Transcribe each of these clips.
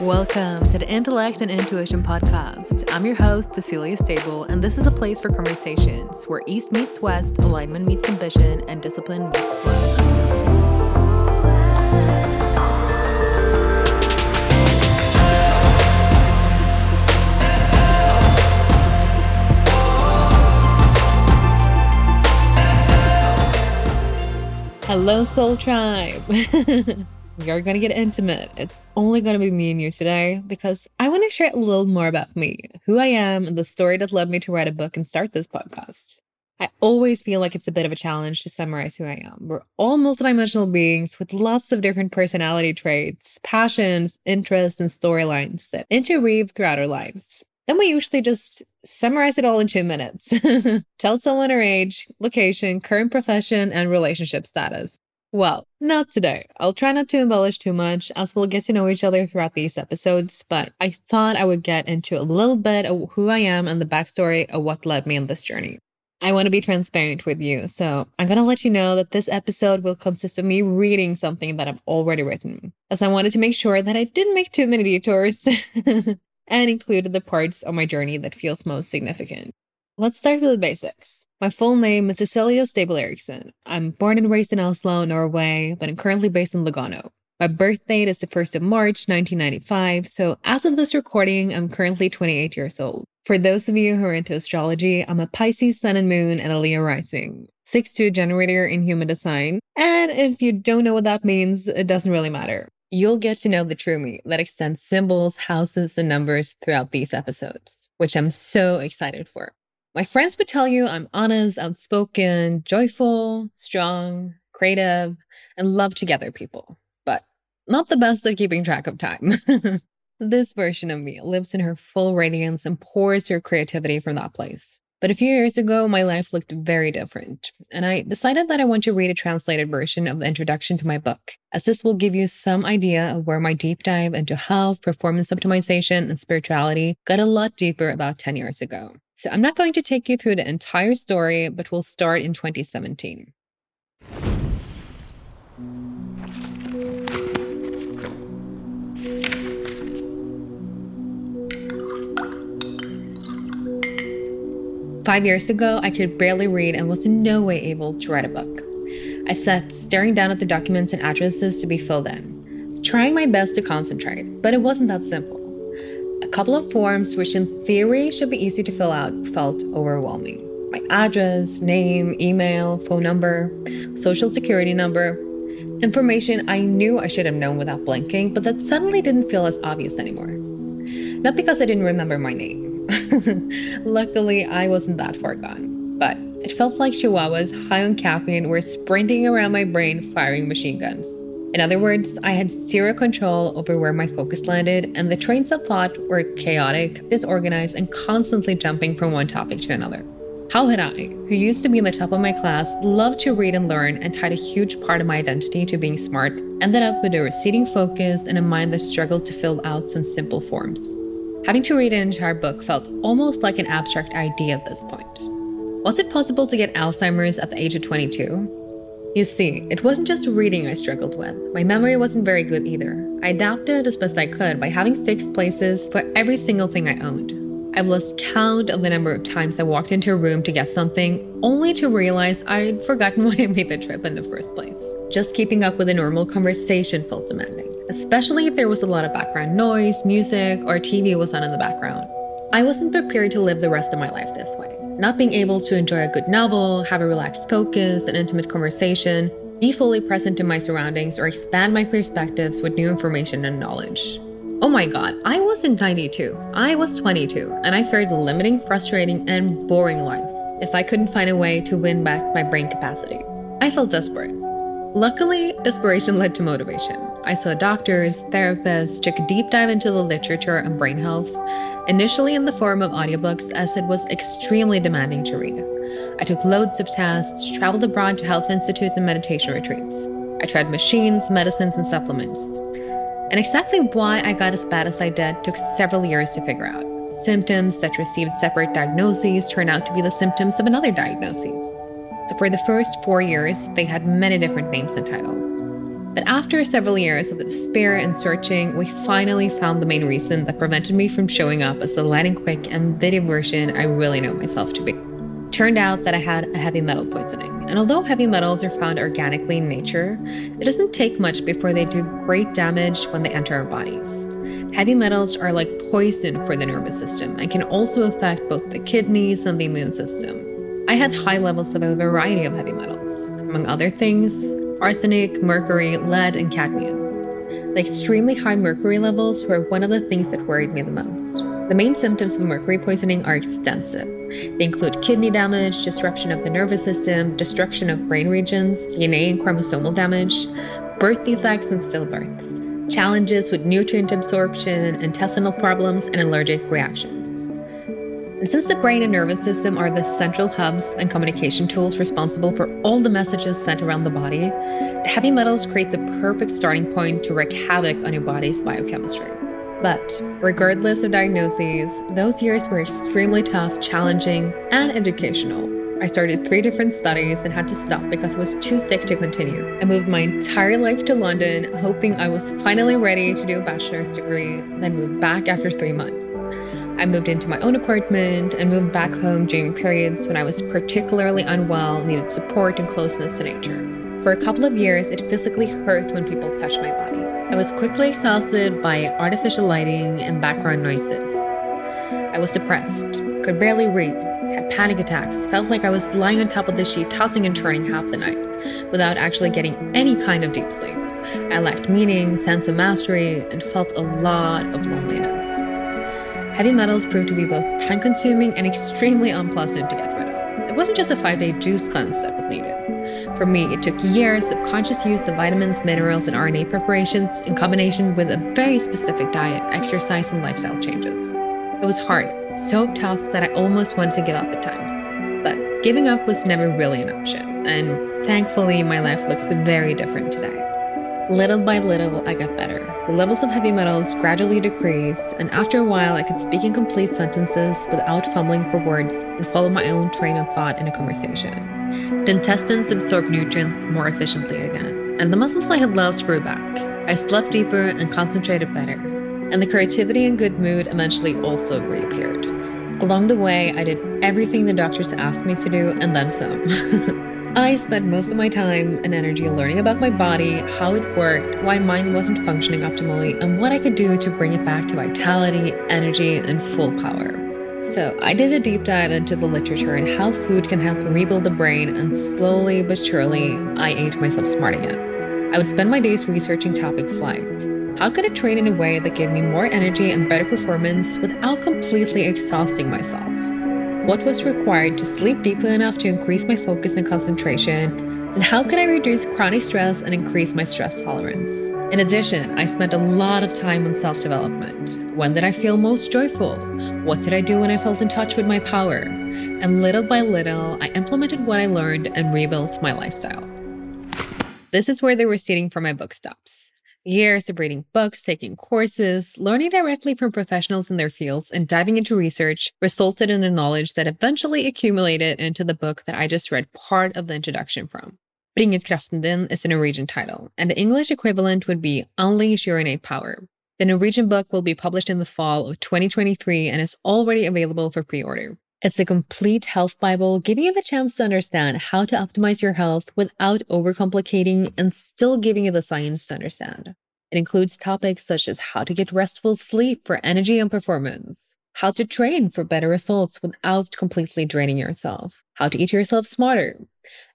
Welcome to the Intellect and Intuition Podcast. I'm your host, Cecilie Stabell, and this is a place for conversations where East meets West, alignment meets ambition, and discipline meets flow. Hello, Soul Tribe. we are going to get intimate. It's only going to be me and you today because I want to share a little more about me, who I am, and the story that led me to write a book and start this podcast. I always feel like it's a bit of a challenge to summarize who I am. We're all multidimensional beings with lots of different personality traits, passions, interests, and storylines that interweave throughout our lives. Then we usually just summarize it all in two minutes. Tell someone our age, location, current profession, and relationship status. Well, not today. I'll try not to embellish too much as we'll get to know each other throughout these episodes, but I thought I would get into a little bit of who I am and the backstory of what led me on this journey. I want to be transparent with you, so I'm going to let you know that this episode will consist of me reading something that I've already written, as I wanted to make sure that I didn't make too many detours and included the parts of my journey that feels most significant. Let's start with the basics. My full name is Cecilie Stabell Eriksson. I'm born and raised in Oslo, Norway, but I'm currently based in Lugano. My birth date is the 1st of March, 1995, so as of this recording, I'm currently 28 years old. For those of you who are into astrology, I'm a Pisces sun and moon and a Leo rising, 6-2 generator in human design. And if you don't know what that means, it doesn't really matter. You'll get to know the true me that extends symbols, houses, and numbers throughout these episodes, which I'm so excited for. My friends would tell you I'm honest, outspoken, joyful, strong, creative, and love to gather people, but not the best at keeping track of time. this version of me lives in her full radiance and pours her creativity from that place. But a few years ago, my life looked very different, and I decided that I want to read a translated version of the introduction to my book, as this will give you some idea of where my deep dive into health, performance optimization, and spirituality got a lot deeper about 10 years ago. So I'm not going to take you through the entire story, but we'll start in 2017. Five years ago, I could barely read and was in no way able to write a book. I sat staring down at the documents and addresses to be filled in, trying my best to concentrate, but it wasn't that simple. A couple of forms, which in theory should be easy to fill out, felt overwhelming. My address, name, email, phone number, social security number, information I knew I should have known without blinking, but that suddenly didn't feel as obvious anymore. Not because I didn't remember my name. Luckily, I wasn't that far gone. But it felt like chihuahuas high on caffeine were sprinting around my brain firing machine guns. In other words, I had zero control over where my focus landed, and the trains of thought were chaotic, disorganized, and constantly jumping from one topic to another. How had I, who used to be in the top of my class, loved to read and learn, and tied a huge part of my identity to being smart, ended up with a receding focus and a mind that struggled to fill out some simple forms? Having to read an entire book felt almost like an abstract idea at this point. Was it possible to get Alzheimer's at the age of 22? You see, it wasn't just reading I struggled with. My memory wasn't very good either. I adapted as best I could by having fixed places for every single thing I owned. I've lost count of the number of times I walked into a room to get something, only to realize I'd forgotten why I made the trip in the first place. Just keeping up with a normal conversation felt demanding, especially if there was a lot of background noise, music, or TV was on in the background. I wasn't prepared to live the rest of my life this way. Not being able to enjoy a good novel, have a relaxed focus, an intimate conversation, be fully present in my surroundings, or expand my perspectives with new information and knowledge. Oh my god, I wasn't 92. I was 22, and I feared the limiting, frustrating, and boring life if I couldn't find a way to win back my brain capacity. I felt desperate. Luckily, desperation led to motivation. I saw doctors, therapists, took a deep dive into the literature on brain health, initially in the form of audiobooks, as it was extremely demanding to read. I took loads of tests, traveled abroad to health institutes and meditation retreats. I tried machines, medicines, and supplements. And exactly why I got as bad as I did took several years to figure out. Symptoms that received separate diagnoses turned out to be the symptoms of another diagnosis. So, for the first four years, they had many different names and titles. But after several years of despair and searching, we finally found the main reason that prevented me from showing up as the light and quick and video version I really know myself to be. Turned out that I had a heavy metal poisoning. And although heavy metals are found organically in nature, it doesn't take much before they do great damage when they enter our bodies. Heavy metals are like poison for the nervous system and can also affect both the kidneys and the immune system. I had high levels of a variety of heavy metals, among other things, arsenic, mercury, lead, and cadmium. The extremely high mercury levels were one of the things that worried me the most. The main symptoms of mercury poisoning are extensive. They include kidney damage, disruption of the nervous system, destruction of brain regions, DNA and chromosomal damage, birth defects, and stillbirths, challenges with nutrient absorption, intestinal problems, and allergic reactions. And since the brain and nervous system are the central hubs and communication tools responsible for all the messages sent around the body, heavy metals create the perfect starting point to wreak havoc on your body's biochemistry. But regardless of diagnoses, those years were extremely tough, challenging, and educational. I started three different studies and had to stop because I was too sick to continue. I moved my entire life to London, hoping I was finally ready to do a bachelor's degree, then moved back after three months. I moved into my own apartment and moved back home during periods when I was particularly unwell, needed support and closeness to nature. For a couple of years, it physically hurt when people touched my body. I was quickly exhausted by artificial lighting and background noises. I was depressed, could barely read, had panic attacks, felt like I was lying on top of the sheet, tossing and turning half the night, without actually getting any kind of deep sleep. I lacked meaning, sense of mastery, and felt a lot of loneliness. Heavy metals proved to be both time consuming and extremely unpleasant to get rid of. It wasn't just a five day juice cleanse that was needed. For me, it took years of conscious use of vitamins, minerals, and RNA preparations in combination with a very specific diet, exercise, and lifestyle changes. It was hard, so tough that I almost wanted to give up at times. But giving up was never really an option, and thankfully, my life looks very different today. Little by little, I got better. The levels of heavy metals gradually decreased, and after a while, I could speak in complete sentences without fumbling for words and follow my own train of thought in a conversation. The intestines absorbed nutrients more efficiently again, and the muscles I had lost grew back. I slept deeper and concentrated better, and the creativity and good mood eventually also reappeared. Along the way, I did everything the doctors asked me to do and then some. I spent most of my time and energy learning about my body, how it worked, why mine wasn't functioning optimally, and what I could do to bring it back to vitality, energy, and full power. So, I did a deep dive into the literature and how food can help rebuild the brain, and slowly but surely, I ate myself smart again. I would spend my days researching topics like how could I train in a way that gave me more energy and better performance without completely exhausting myself? What was required to sleep deeply enough to increase my focus and concentration, and how could I reduce chronic stress and increase my stress tolerance. In addition, I spent a lot of time on self development. When did I feel most joyful? What did I do when I felt in touch with my power? And little by little, I implemented what I learned and rebuilt my lifestyle. This is where the receding from my book stops. Years of reading books, taking courses, learning directly from professionals in their fields, and diving into research resulted in the knowledge that eventually accumulated into the book that I just read part of the introduction from. Bringet kraften din is a Norwegian title, and the English equivalent would be Unleash Your Innate Power. The Norwegian book will be published in the fall of 2023 and is already available for pre order. It's a complete health Bible, giving you the chance to understand how to optimize your health without overcomplicating and still giving you the science to understand. It includes topics such as how to get restful sleep for energy and performance, how to train for better results without completely draining yourself, how to eat yourself smarter,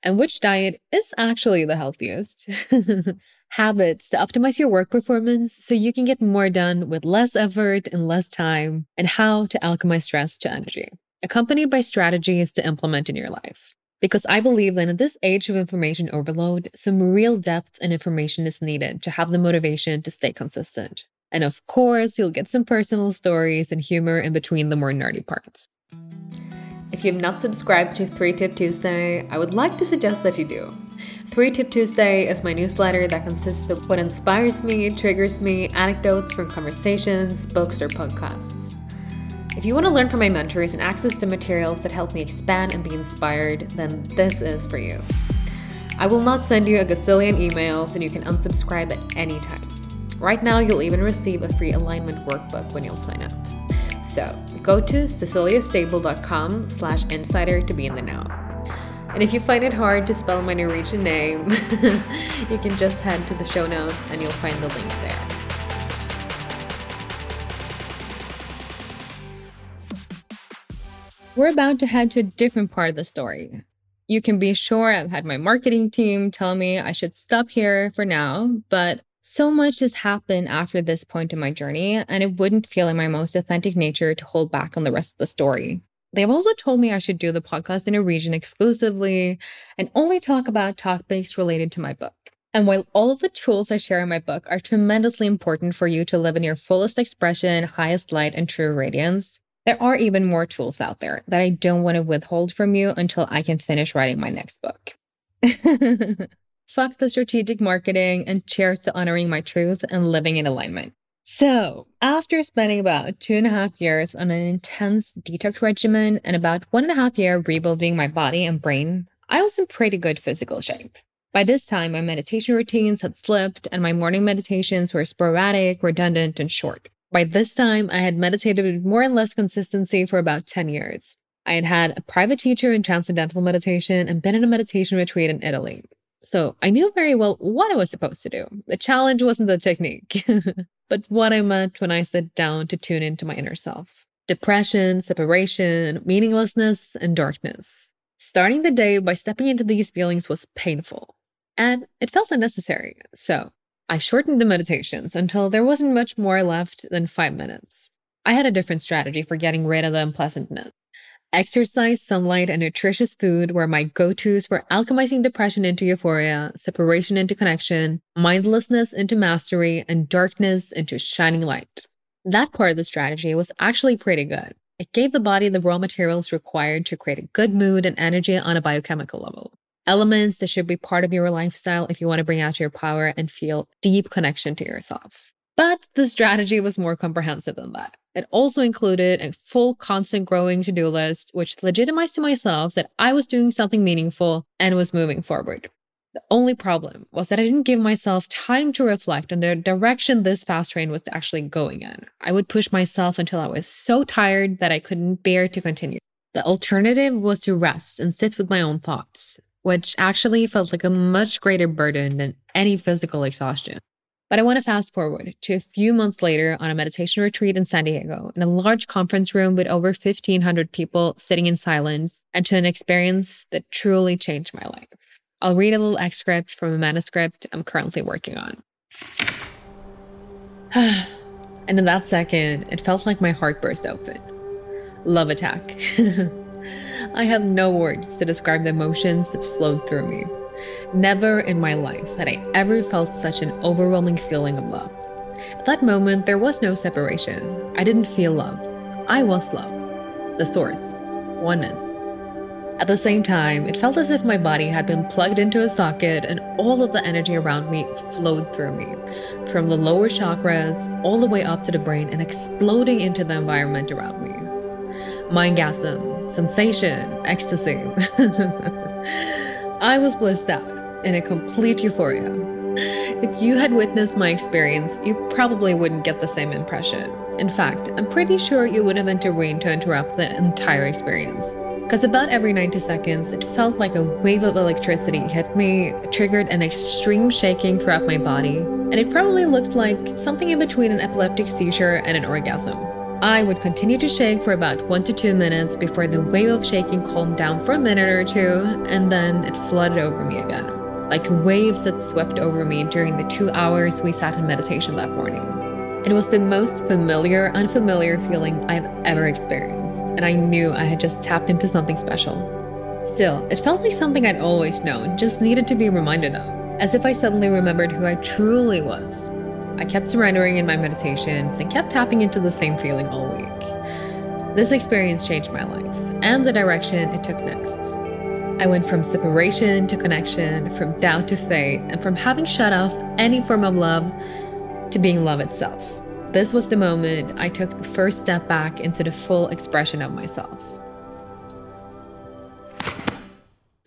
and which diet is actually the healthiest. Habits to optimize your work performance so you can get more done with less effort and less time, and how to alchemize stress to energy accompanied by strategies to implement in your life. Because I believe that in this age of information overload, some real depth and information is needed to have the motivation to stay consistent. And of course, you'll get some personal stories and humor in between the more nerdy parts. If you have not subscribed to 3 Tip Tuesday, I would like to suggest that you do. 3 Tip Tuesday is my newsletter that consists of what inspires me, triggers me, anecdotes from conversations, books, or podcasts. If you want to learn from my mentors and access the materials that help me expand and be inspired, then this is for you. I will not send you a gazillion emails and you can unsubscribe at any time. Right now, you'll even receive a free alignment workbook when you'll sign up. So go to ceciliestabell.com slash insider to be in the know. And if you find it hard to spell my Norwegian name, you can just head to the show notes and you'll find the link there. We're about to head to a different part of the story. You can be sure I've had my marketing team tell me I should stop here for now, but so much has happened after this point in my journey, and it wouldn't feel in my most authentic nature to hold back on the rest of the story. They've also told me I should do the podcast in a region exclusively and only talk about topics related to my book. And while all of the tools I share in my book are tremendously important for you to live in your fullest expression, highest light, and true radiance, there are even more tools out there that I don't want to withhold from you until I can finish writing my next book. Fuck the strategic marketing and cheers to honoring my truth and living in alignment. So, after spending about two and a half years on an intense detox regimen and about one and a half year rebuilding my body and brain, I was in pretty good physical shape. By this time, my meditation routines had slipped and my morning meditations were sporadic, redundant, and short. By this time, I had meditated with more and less consistency for about 10 years. I had had a private teacher in transcendental meditation and been in a meditation retreat in Italy. So I knew very well what I was supposed to do. The challenge wasn't the technique, but what I meant when I sat down to tune into my inner self depression, separation, meaninglessness, and darkness. Starting the day by stepping into these feelings was painful, and it felt unnecessary. So I shortened the meditations until there wasn't much more left than five minutes. I had a different strategy for getting rid of the unpleasantness. Exercise, sunlight, and nutritious food were my go tos for alchemizing depression into euphoria, separation into connection, mindlessness into mastery, and darkness into shining light. That part of the strategy was actually pretty good. It gave the body the raw materials required to create a good mood and energy on a biochemical level elements that should be part of your lifestyle if you want to bring out your power and feel deep connection to yourself. But the strategy was more comprehensive than that. It also included a full constant growing to do list, which legitimized to myself that I was doing something meaningful and was moving forward. The only problem was that I didn't give myself time to reflect on the direction this fast train was actually going in. I would push myself until I was so tired that I couldn't bear to continue. The alternative was to rest and sit with my own thoughts, which actually felt like a much greater burden than any physical exhaustion. But I want to fast forward to a few months later on a meditation retreat in San Diego in a large conference room with over 1,500 people sitting in silence and to an experience that truly changed my life. I'll read a little excerpt from a manuscript I'm currently working on. and in that second, it felt like my heart burst open. Love attack. I have no words to describe the emotions that flowed through me. Never in my life had I ever felt such an overwhelming feeling of love. At that moment, there was no separation. I didn't feel love. I was love, the source, oneness. At the same time, it felt as if my body had been plugged into a socket and all of the energy around me flowed through me, from the lower chakras all the way up to the brain and exploding into the environment around me. Mindgasm, sensation, ecstasy. I was blissed out in a complete euphoria. If you had witnessed my experience, you probably wouldn't get the same impression. In fact, I'm pretty sure you would have intervened to interrupt the entire experience. Because about every 90 seconds, it felt like a wave of electricity hit me, triggered an extreme shaking throughout my body, and it probably looked like something in between an epileptic seizure and an orgasm. I would continue to shake for about one to two minutes before the wave of shaking calmed down for a minute or two, and then it flooded over me again, like waves that swept over me during the two hours we sat in meditation that morning. It was the most familiar, unfamiliar feeling I've ever experienced, and I knew I had just tapped into something special. Still, it felt like something I'd always known, just needed to be reminded of, as if I suddenly remembered who I truly was I kept surrendering in my meditations and kept tapping into the same feeling all week. This experience changed my life and the direction it took next. I went from separation to connection, from doubt to faith, and from having shut off any form of love to being love itself. This was the moment I took the first step back into the full expression of myself.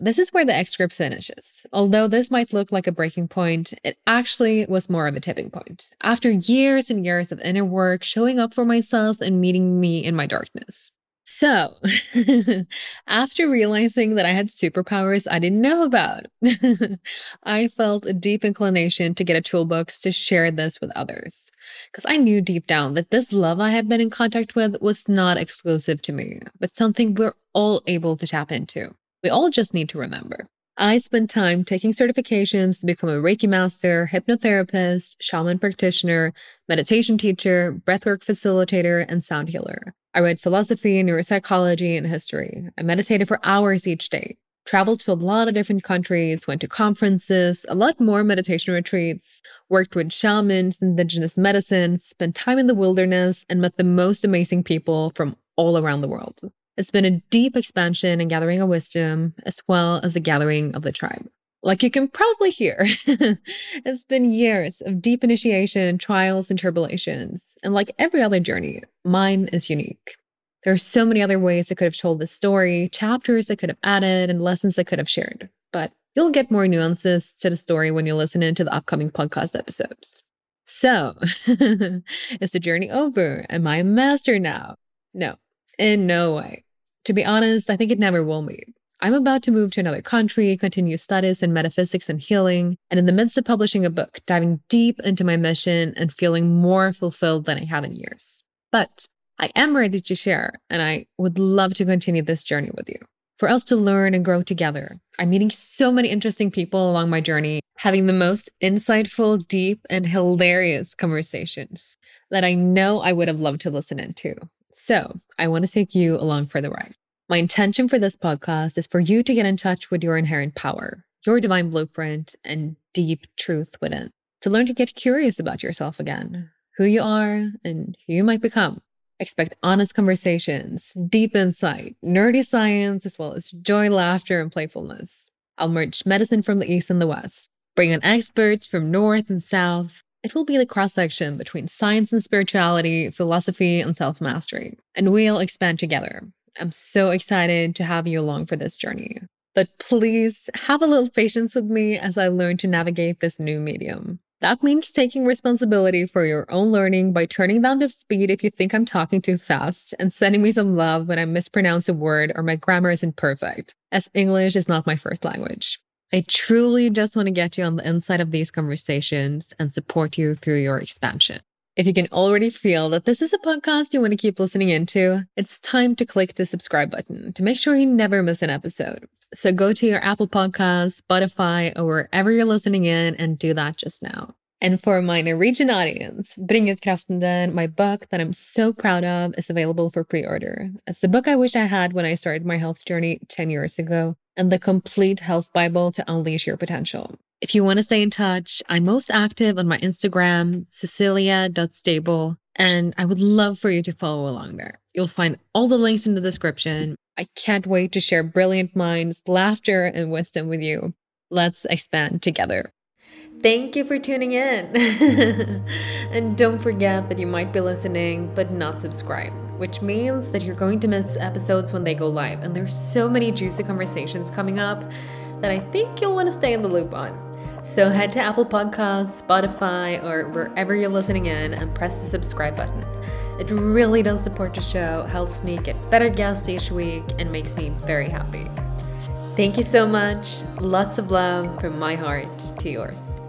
This is where the excerpt finishes. Although this might look like a breaking point, it actually was more of a tipping point. After years and years of inner work, showing up for myself and meeting me in my darkness. So, after realizing that I had superpowers I didn't know about, I felt a deep inclination to get a toolbox to share this with others. Because I knew deep down that this love I had been in contact with was not exclusive to me, but something we're all able to tap into. We all just need to remember. I spent time taking certifications to become a Reiki master, hypnotherapist, shaman practitioner, meditation teacher, breathwork facilitator, and sound healer. I read philosophy, neuropsychology, and history. I meditated for hours each day, traveled to a lot of different countries, went to conferences, a lot more meditation retreats, worked with shamans, indigenous medicine, spent time in the wilderness, and met the most amazing people from all around the world. It's been a deep expansion and gathering of wisdom, as well as the gathering of the tribe. Like you can probably hear, it's been years of deep initiation, trials, and tribulations. And like every other journey, mine is unique. There are so many other ways I could have told this story, chapters I could have added, and lessons I could have shared. But you'll get more nuances to the story when you listen into the upcoming podcast episodes. So, is the journey over? Am I a master now? No, in no way. To be honest, I think it never will be. I'm about to move to another country, continue studies in metaphysics and healing, and in the midst of publishing a book, diving deep into my mission and feeling more fulfilled than I have in years. But I am ready to share, and I would love to continue this journey with you. For us to learn and grow together. I'm meeting so many interesting people along my journey, having the most insightful, deep, and hilarious conversations that I know I would have loved to listen into. So I want to take you along for the ride. My intention for this podcast is for you to get in touch with your inherent power, your divine blueprint, and deep truth within, to learn to get curious about yourself again, who you are, and who you might become. Expect honest conversations, deep insight, nerdy science, as well as joy, laughter, and playfulness. I'll merge medicine from the East and the West, bring in experts from North and South, it will be the cross section between science and spirituality, philosophy and self mastery, and we'll expand together. I'm so excited to have you along for this journey. But please have a little patience with me as I learn to navigate this new medium. That means taking responsibility for your own learning by turning down the speed if you think I'm talking too fast and sending me some love when I mispronounce a word or my grammar isn't perfect, as English is not my first language. I truly just want to get you on the inside of these conversations and support you through your expansion. If you can already feel that this is a podcast you want to keep listening into, it's time to click the subscribe button to make sure you never miss an episode. So go to your Apple Podcasts, Spotify, or wherever you're listening in and do that just now. And for my Norwegian audience, Bringetkraften, my book that I'm so proud of, is available for pre order. It's the book I wish I had when I started my health journey 10 years ago, and the complete health Bible to unleash your potential. If you want to stay in touch, I'm most active on my Instagram, cecilie.stabell, and I would love for you to follow along there. You'll find all the links in the description. I can't wait to share brilliant minds, laughter, and wisdom with you. Let's expand together. Thank you for tuning in. and don't forget that you might be listening but not subscribed, which means that you're going to miss episodes when they go live. And there's so many juicy conversations coming up that I think you'll want to stay in the loop on. So head to Apple Podcasts, Spotify, or wherever you're listening in and press the subscribe button. It really does support the show, helps me get better guests each week, and makes me very happy. Thank you so much. Lots of love from my heart to yours.